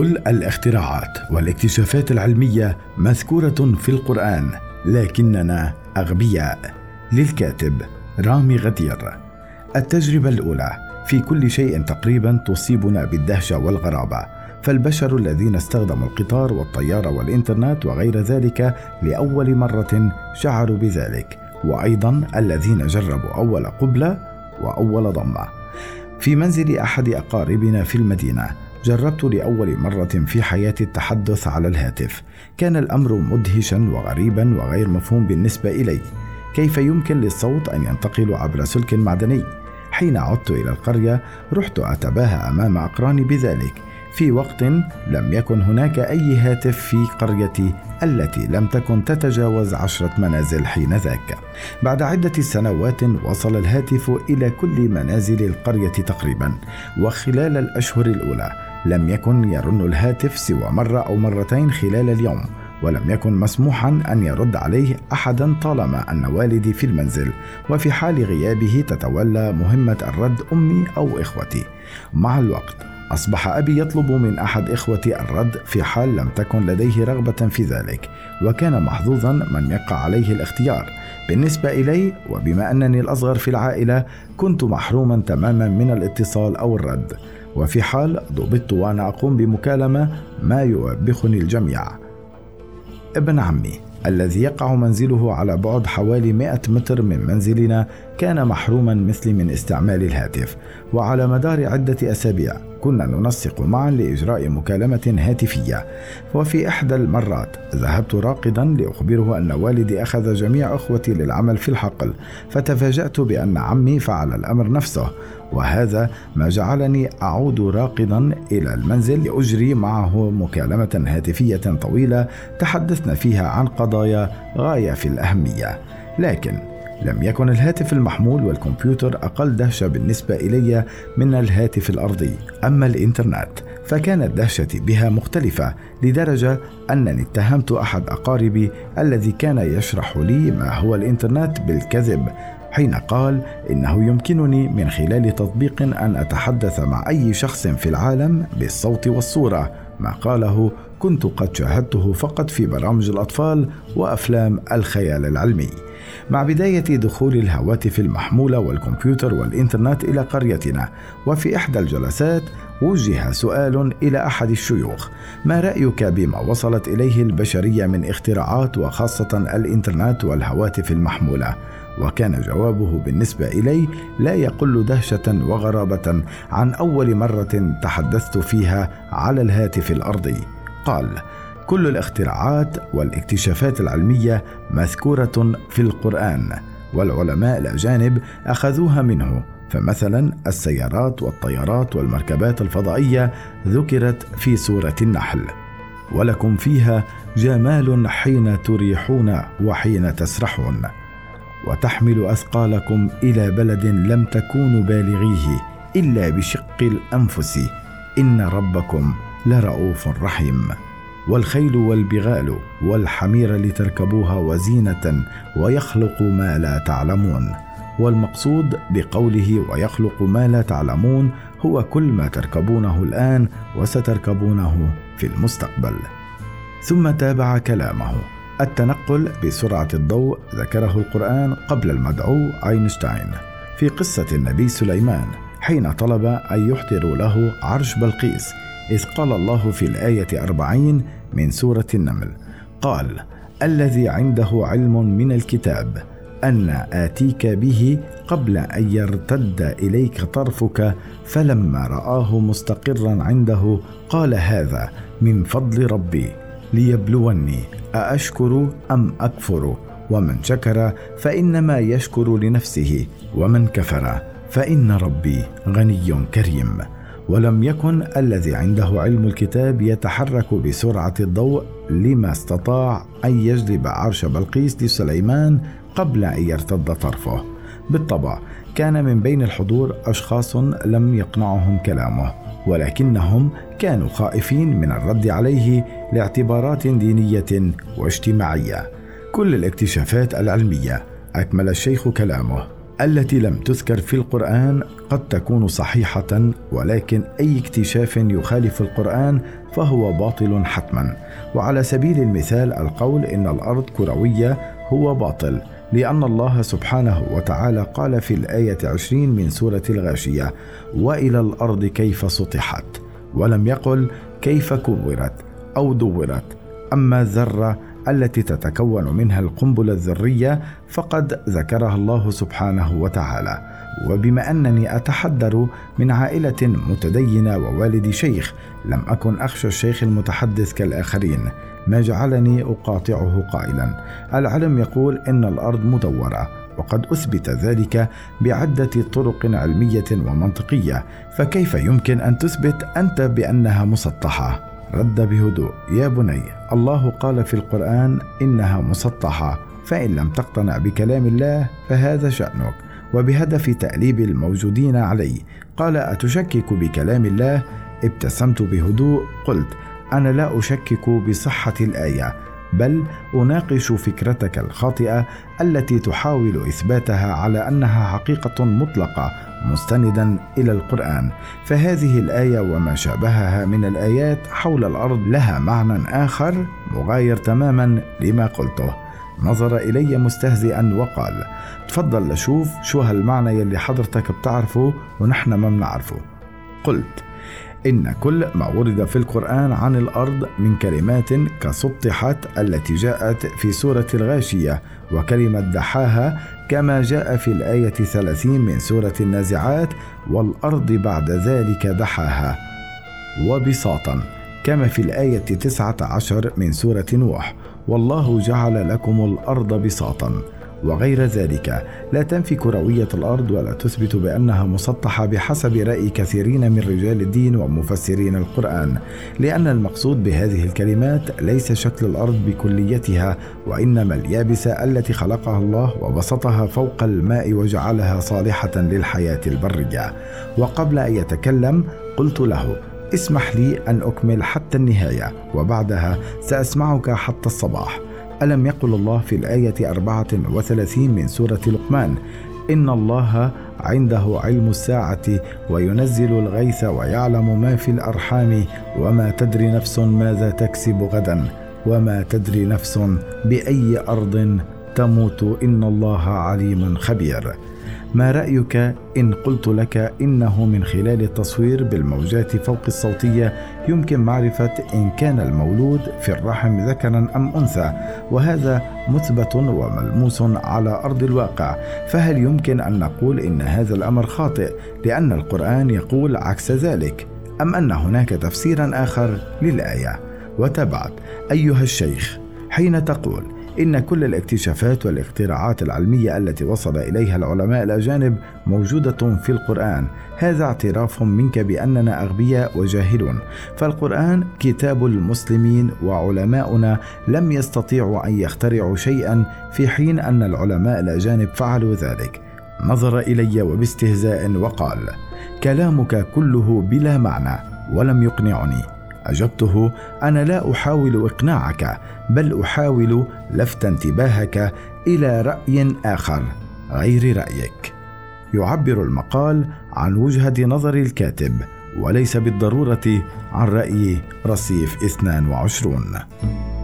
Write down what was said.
كل الاختراعات والاكتشافات العلمية مذكورة في القرآن لكننا أغبياء. للكاتب رامي غدير. التجربة الأولى في كل شيء تقريبا تصيبنا بالدهشة والغرابة فالبشر الذين استخدموا القطار والطيارة والإنترنت وغير ذلك لأول مرة شعروا بذلك وأيضا الذين جربوا أول قبلة وأول ضمة. في منزل أحد أقاربنا في المدينة جربت لأول مرة في حياتي التحدث على الهاتف. كان الأمر مدهشا وغريبا وغير مفهوم بالنسبة إلي. كيف يمكن للصوت أن ينتقل عبر سلك معدني؟ حين عدت إلى القرية رحت أتباهى أمام أقراني بذلك. في وقت لم يكن هناك أي هاتف في قريتي التي لم تكن تتجاوز عشرة منازل حين ذاك. بعد عدة سنوات وصل الهاتف إلى كل منازل القرية تقريبا. وخلال الأشهر الأولى لم يكن يرن الهاتف سوى مرة أو مرتين خلال اليوم ولم يكن مسموحا أن يرد عليه احدا طالما أن والدي في المنزل وفي حال غيابه تتولى مهمة الرد أمي أو إخوتي مع الوقت أصبح أبي يطلب من أحد إخوتي الرد في حال لم تكن لديه رغبة في ذلك، وكان محظوظا من يقع عليه الاختيار. بالنسبة إلي وبما أنني الأصغر في العائلة كنت محروما تماما من الاتصال أو الرد، وفي حال ضبطت وأنا أقوم بمكالمة ما يوبخني الجميع. ابن عمي الذي يقع منزله على بعد حوالي 100 متر من منزلنا كان محروما مثلي من استعمال الهاتف. وعلى مدار عدة أسابيع كنا ننسق معا لإجراء مكالمة هاتفية. وفي إحدى المرات ذهبت راقدا لأخبره أن والدي أخذ جميع أخوتي للعمل في الحقل فتفاجأت بأن عمي فعل الأمر نفسه. وهذا ما جعلني أعود راقدا إلى المنزل لأجري معه مكالمة هاتفية طويلة تحدثنا فيها عن قضايا غاية في الأهمية. لكن لم يكن الهاتف المحمول والكمبيوتر أقل دهشة بالنسبة إلي من الهاتف الأرضي. أما الإنترنت فكانت دهشتي بها مختلفة لدرجة أنني اتهمت أحد أقاربي الذي كان يشرح لي ما هو الإنترنت بالكذب حين قال إنه يمكنني من خلال تطبيق أن أتحدث مع أي شخص في العالم بالصوت والصورة. ما قاله كنت قد شاهدته فقط في برامج الأطفال وأفلام الخيال العلمي مع بداية دخول الهواتف المحمولة والكمبيوتر والإنترنت إلى قريتنا. وفي إحدى الجلسات وجه سؤال إلى أحد الشيوخ ما رأيك بما وصلت إليه البشرية من اختراعات وخاصة الإنترنت والهواتف المحمولة؟ وكان جوابه بالنسبة الي لا يقل دهشة وغرابة عن أول مرة تحدثت فيها على الهاتف الأرضي. قال كل الاختراعات والاكتشافات العلمية مذكورة في القرآن والعلماء الأجانب أخذوها منه فمثلا السيارات والطيارات والمركبات الفضائية ذكرت في سورة النحل ولكم فيها جمال حين تريحون وحين تسرحون وتحمل أثقالكم إلى بلد لم تكونوا بالغيه إلا بشق الأنفس إن ربكم لرؤوف رحيم. والخيل والبغال والحمير لتركبوها وزينة ويخلق ما لا تعلمون. والمقصود بقوله ويخلق ما لا تعلمون هو كل ما تركبونه الآن وستركبونه في المستقبل. ثم تابع كلامه. التنقل بسرعة الضوء ذكره القرآن قبل المدعو أينشتاين. في قصة النبي سليمان حين طلب أن يحضروا له عرش بلقيس إذ قال الله في الآية أربعين من سورة النمل قال الذي عنده علم من الكتاب أن آتيك به قبل أن يرتد إليك طرفك فلما رآه مستقرا عنده قال هذا من فضل ربي ليبلوني أأشكر أم أكفر؟ ومن شكر فإنما يشكر لنفسه ومن كفر فإن ربي غني كريم. ولم يكن الذي عنده علم الكتاب يتحرك بسرعة الضوء لما استطاع أن يجلب عرش بلقيس لسليمان قبل أن يرتد طرفه. بالطبع كان من بين الحضور أشخاص لم يقنعهم كلامه ولكنهم كانوا خائفين من الرد عليه لاعتبارات دينية واجتماعية. كل الاكتشافات العلمية أكمل الشيخ كلامه. التي لم تذكر في القرآن قد تكون صحيحة ولكن أي اكتشاف يخالف القرآن فهو باطل حتما. وعلى سبيل المثال القول إن الأرض كروية هو باطل لأن الله سبحانه وتعالى قال في الآية عشرين من سورة الغاشية وإلى الأرض كيف سطحت؟ ولم يقل كيف كورت؟ أو دورت؟ أما الذرة التي تتكون منها القنبلة الذرية فقد ذكرها الله سبحانه وتعالى. وبما أنني أتحدر من عائلة متدينة ووالدي شيخ لم أكن أخشى الشيخ المتحدث كالآخرين. ما جعلني أقاطعه قائلا. العلم يقول إن الأرض مدورة وقد أثبت ذلك بعدة طرق علمية ومنطقية. فكيف يمكن أن تثبت أنت بأنها مسطحة؟ رد بهدوء. يا بني الله قال في القرآن إنها مسطحة فإن لم تقتنع بكلام الله فهذا شأنك وبهدف تأليب الموجودين عليه قال أتشكك بكلام الله؟ ابتسمت بهدوء. قلت أنا لا أشكك بصحة الآية. بل أناقش فكرتك الخاطئة التي تحاول إثباتها على أنها حقيقة مطلقة مستندا إلى القرآن. فهذه الآية وما شابهها من الآيات حول الأرض لها معنى آخر مغاير تماما لما قلته. نظر إلي مستهزئا وقال تفضل لشوف شو هالمعنى يلي حضرتك بتعرفه ونحن ما بنعرفه. قلت إن كل ما ورد في القرآن عن الأرض من كلمات كسطحت التي جاءت في سورة الغاشية وكلمة دحاها كما جاء في الآية 30 من سورة النازعات والأرض بعد ذلك دحاها وبساطا كما في الآية 19 من سورة نوح والله جعل لكم الأرض بساطا وغير ذلك لا تنفي كروية الأرض ولا تثبت بأنها مسطحة بحسب رأي كثيرين من رجال الدين ومفسرين القرآن لأن المقصود بهذه الكلمات ليس شكل الأرض بكليتها وإنما اليابسة التي خلقها الله وبسطها فوق الماء وجعلها صالحة للحياة البرية. وقبل أن يتكلم قلت له اسمح لي أن أكمل حتى النهاية وبعدها سأسمعك حتى الصباح. ألم يقل الله في الآية 34 من سورة لقمان؟ إن الله عنده علم الساعة وينزل الغيث ويعلم ما في الأرحام وما تدري نفس ماذا تكسب غدا وما تدري نفس بأي أرض تموت إن الله عليم خبير. ما رأيك إن قلت لك إنه من خلال التصوير بالموجات فوق الصوتية يمكن معرفة إن كان المولود في الرحم ذكرا أم أنثى وهذا مثبت وملموس على أرض الواقع. فهل يمكن أن نقول إن هذا الأمر خاطئ لأن القرآن يقول عكس ذلك أم أن هناك تفسيرا آخر للآية؟ وتبعت أيها الشيخ حين تقول إن كل الاكتشافات والاختراعات العلمية التي وصل إليها العلماء الأجانب موجودة في القرآن. هذا اعتراف منك بأننا أغبياء وجاهلون. فالقرآن كتاب المسلمين وعلماؤنا لم يستطيعوا أن يخترعوا شيئا في حين أن العلماء الأجانب فعلوا ذلك. نظر إلي وباستهزاء وقال كلامك كله بلا معنى ولم يقنعني. أجبته أنا لا أحاول إقناعك بل أحاول لفت انتباهك إلى رأي آخر غير رأيك. يعبر المقال عن وجهة نظر الكاتب وليس بالضرورة عن رأي رصيف 22